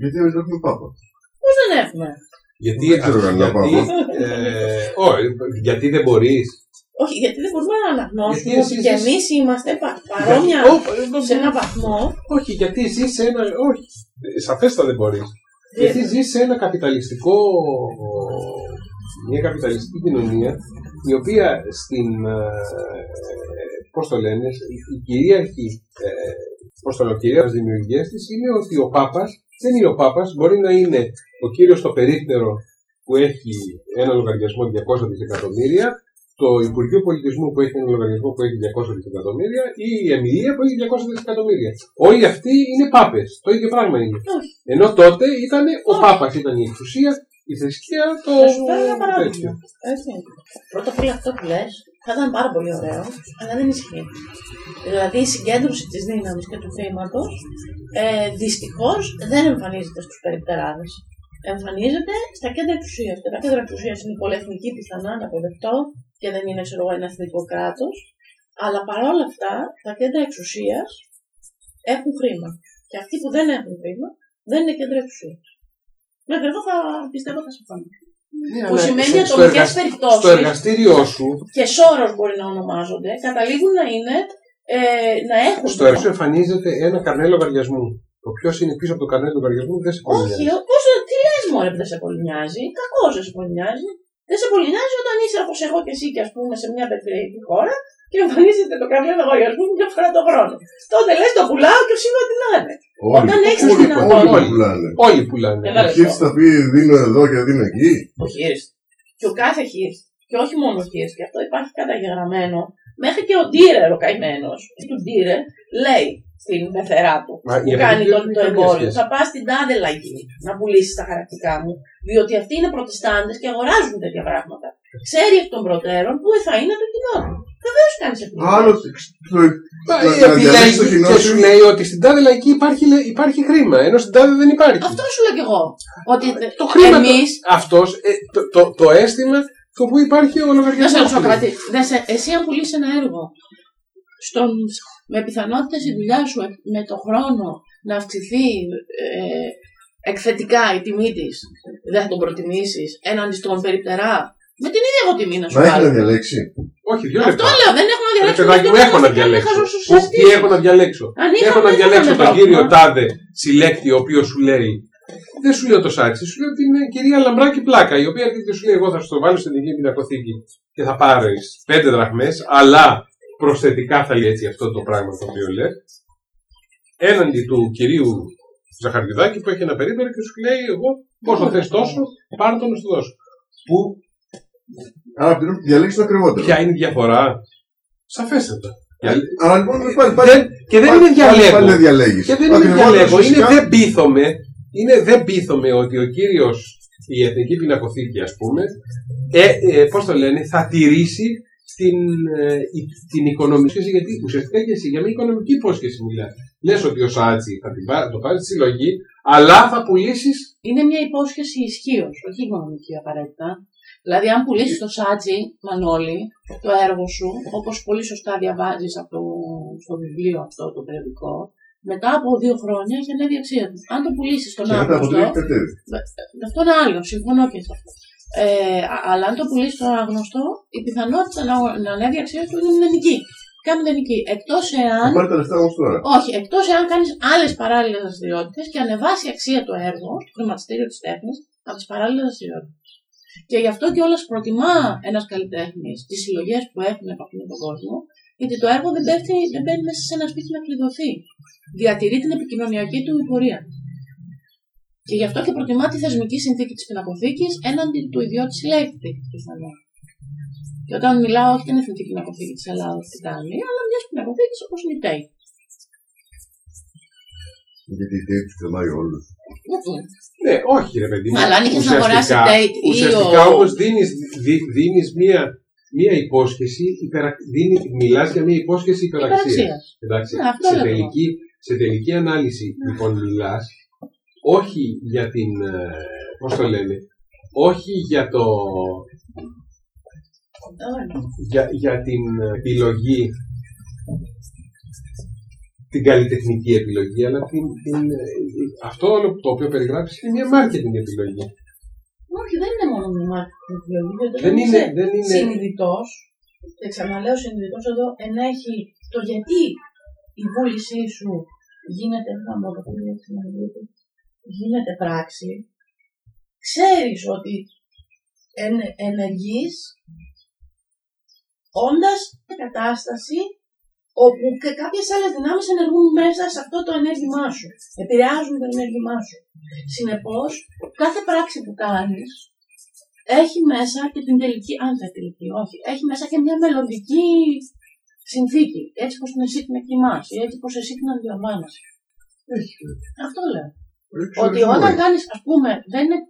Γιατί δεν έχουμε Πάπα. Πώς δεν έχουμε; Γιατί, Δεν ξέρω κανένα γιατί, ε, όχι, γιατί δεν μπορείς; Όχι, γιατί δεν μπορούμε να αναγνώσουμε Γιατί ότι εσείς και είστε- εμείς είμαστε πα- παρόμοια Ω, ε, σε έναν βαθμό. Όχι, γιατί ζει σε ένα. Όχι, σαφέστα δεν μπορείς. Γιατί ζει σε ένα καπιταλιστικό. Μια καπιταλιστική κοινωνία η οποία στην. Πώς το λένε, η η κυρίαρχη. Ε, πώς το λένε, κυρία δημιουργίας της είναι ότι ο Πάπας δεν είναι ο Πάπας, μπορεί να είναι ο κύριος στο περίπτερο που έχει ένα λογαριασμό 200 δισεκατομμύρια, το Υπουργείο Πολιτισμού που έχει ένα λογαριασμό που έχει 200 δισεκατομμύρια ή η Εμιλία που έχει 200 δισεκατομμύρια. Όλοι αυτοί είναι πάπες. Το ίδιο πράγμα είναι. Όχι. Ενώ τότε ήταν ο Πάπας, ήταν η εξουσία, η θρησκεία, το. Θα σου φέρω ένα παράδειγμα. τέτοιο. Έτσι. Πρώτα απ' όλα αυτό που λες θα ήταν πάρα πολύ ωραίο, αλλά δεν ισχύει. Δηλαδή η συγκέντρωση της δύναμης και του χρήματος ε, δυστυχώς δεν εμφανίζεται στους περιπτεράδες. Εμφανίζεται στα κέντρα εξουσίας. Και τα κέντρα εξουσίας είναι πολυεθνική πιθανά να αποδεχτώ και δεν είναι ξέρω, εγώ, ένα εθνικό κράτος. Αλλά παρόλα αυτά τα κέντρα εξουσίας έχουν χρήμα. Και αυτοί που δεν έχουν χρήμα δεν είναι κέντρα εξουσίας. Μέχρι εδώ θα πιστεύω θα συμφωνώ. Που Αλλά σημαίνει στο- στο ατομικές εργασ- περιπτώσεις. Στο εργαστήριό σου, και σώρος μπορεί να ονομάζονται, καταλήγουν να είναι ε, να έχουν. στο εργαστήριο εμφανίζεται ένα καρνέ λογαριασμού. Το ποιο είναι πίσω από το καρνέ λογαριασμού δεν σε Όχι, κολλάει. πόσο, τι λες μωρέ που δεν σε κολληνιάζει, κακός δεν σε κολληνιάζει. Δεν σε κολληνιάζει όταν είσαι όπως εγώ και εσύ και ας πούμε σε μια περιφερειακή χώρα και εμφανίζεται το καρνέ λογαριασμού μια φορά το χρόνο. Τότε λες το πουλάω και όσοι ό,τι να είναι. Όλοι, Όταν έχεις όλοι, δυνατότητα. όλοι πουλάνε. Όλοι πουλάνε. Ένα Ο Χίρς θα πει δίνω εδώ και δίνω εκεί. Ο χείρ. Και ο κάθε χείρ. Και όχι μόνο ο χείρ. Και αυτό υπάρχει καταγεγραμμένο. Μέχρι και ο Ντίρερ ο καημένος. Του Ντίρερ λέει στην πεθερά του. Μα η που κάνει Αμερική το, δεν το έχει καμία εμπόριο. σχέση. Θα πας στην τάδε λαϊκή να πουλήσεις τα χαρακτικά μου. Διότι αυτοί είναι προτεστάντες και αγοράζουν τέτοια πράγματα. Ξέρει εκ των προτέρων που θα είναι το κοινό του. Βεβαίως κάνει επιλογή. Άλλος το- Μα, να- ε, να διαλέξει το επιλέγει κοινό και σου. σου λέει ότι στην τάδε λαϊκή υπάρχει, λέ- υπάρχει χρήμα, ενώ στην τάδε δεν υπάρχει. Αυτό σου λέω κι εγώ. Ότι Το χρήμα εμεί. αυτός, ε, το, το, το αίσθημα το που υπάρχει ο Να σε λογαριασμός. ρωτήσω κάτι. Δεν σε- Εσύ αν πουλήσει ένα έργο στον, με πιθανότητες η δουλειά σου ε, με το χρόνο να αυξηθεί ε, εκθετικά η τιμή της, δεν θα τον προτιμήσεις έναντι στον περιπτερά; Με την ίδια εγώ τιμή να σου Να έχεις βάλω. να διαλέξει. Όχι, δύο Αυτό λεπτά. λέω, δεν έχω να Ρε διαλέξω. παιδάκι μου, δεν έχω να κάνω διαλέξω. χαζοσουσιαστή. Πού- Τι έχω να διαλέξω. Αν είχα, Έχω να δεν διαλέξω είχαμε τον πρόβλημα. κύριο Τάδε συλλέκτη, ο οποίος σου λέει. Δεν σου λέω το σάτσι, σου λέω την ε, κυρία Λαμπράκη Πλάκα, η οποία έρχεται και σου λέει: Εγώ θα σου το βάλω στην δική πινακοθήκη και θα πάρεις πέντε δραχμές, αλλά προσθετικά θα λέει έτσι αυτό το πράγμα το οποίο λες. Έναντι του κυρίου Ζαχαριουδάκη που έχει ένα περίπτερο και σου λέει: Εγώ πόσο θες τόσο, πάρω το να σου δώσω. Που Άρα πρέπει να διαλέξεις το ακριβότερο. ποια είναι η διαφορά, σαφέστατα. Αλλά λοιπόν πάλι, πάλι, Δεν, και δεν είναι πάλι, πάλι δεν διαλέγω. διαλέγεις. Και δεν Το είναι ακριβότερο διαλέγω. Είναι φυσικά- δεν πείθομαι. Είναι δεν πείθομαι ότι ο κύριος η Εθνική Πινακοθήκη, ας πούμε, ε, ε, πώς το λένε, θα τηρήσει την, ε, η- την οικονομική σχέση, γιατί ουσιαστικά και εσύ για μια οικονομική υπόσχεση μιλάς. Λες ότι ο Σάτσι θα την πά- το πάρει στη συλλογή, αλλά θα πουλήσεις. Είναι μια υπόσχεση ισχύως, όχι οικονομική απαραίτητα. Δηλαδή, αν πουλήσεις το σάτζι, Μανώλη, το έργο σου, όπως πολύ σωστά διαβάζεις από το, στο βιβλίο αυτό το περιοδικό, μετά από δύο χρόνια έχει ανέβει η αξία του. Αν το πουλήσεις στον Και μετά από άγνωστο. τρία κατέβει. Αυτό είναι άλλο, συμφωνώ και σε αυτό. Ε, α- αλλά αν το πουλήσεις στον άγνωστο, η πιθανότητα να, να ανέβει η αξία του είναι μηδενική. Κάνει μηδενική. Εκτός Θα εάν πάρει τα λεφτά όμως τώρα. όχι, εκτός εάν κάνεις άλλες παράλληλες δραστηριότητες και ανεβάσει η αξία του έργου, το χρηματιστήριο της τέχνης, από τις παράλληλες δραστηριότητες. Και γι' αυτό κιόλας προτιμά ένας καλλιτέχνης τις συλλογές που έχουν από αυτόν τον κόσμο, γιατί το έργο δεν, πέφτει, δεν μπαίνει μέσα σε ένα σπίτι να κλειδωθεί. Διατηρεί την επικοινωνιακή του πορεία. Και γι' αυτό και προτιμά τη θεσμική συνθήκη της πινακοθήκης έναντι του ιδιώτη συλλέκτη, πιθανό. Και όταν μιλάω, όχι την εθνική πινακοθήκη της Ελλάδας που κάνει, αλλά μιας πινακοθήκης όπως είναι η ΤΕΙ. Γιατί η ΤΕΙ τους τρελάει όλους. Ναι, όχι ρε παιδί μου. Αλλά αν είχες να Ουσιαστικά- αγοράσει date ή Ουσιαστικά ο- όμως δίνεις, δι, δίνεις μία, μία υπόσχεση, υπερα, δίνει, μιλάς για μία υπόσχεση υπεραξίας. Υπεραξίας. Εντάξει, Ναι, αυτό σε, λέω. τελική, σε τελική ανάλυση λοιπόν μιλάς όχι για την, ε, πώς το λένε, όχι για το, για, για την επιλογή την καλλιτεχνική επιλογή, αλλά την, την, αυτό το οποίο περιγράψει είναι μια marketing επιλογή. Όχι, δεν είναι μόνο μια marketing επιλογή. διότι Δεν όταν είναι, είσαι δεν είναι, συνειδητός, και ξαναλέω συνειδητός εδώ, ενέχει το γιατί η βούλησή σου γίνεται, να μου το πει έτσι να μου το πει, γίνεται πράξη, ξέρεις ότι εν, ενεργείς όντας σε κατάσταση όπου και κάποιες άλλες δυνάμεις ενεργούν μέσα σε αυτό το ενέργημά σου. Επηρεάζουν το ενέργημά σου. Συνεπώς, κάθε πράξη που κάνεις έχει μέσα και την τελική, αν δεν τελική, όχι, έχει μέσα και μια μελλοντική συνθήκη. Έτσι πως την εσύ την εκτιμάς ή έτσι πως εσύ την αντιλαμβάνεσαι. Αυτό λέω. Ότι όταν κάνεις, ας πούμε, δεν είναι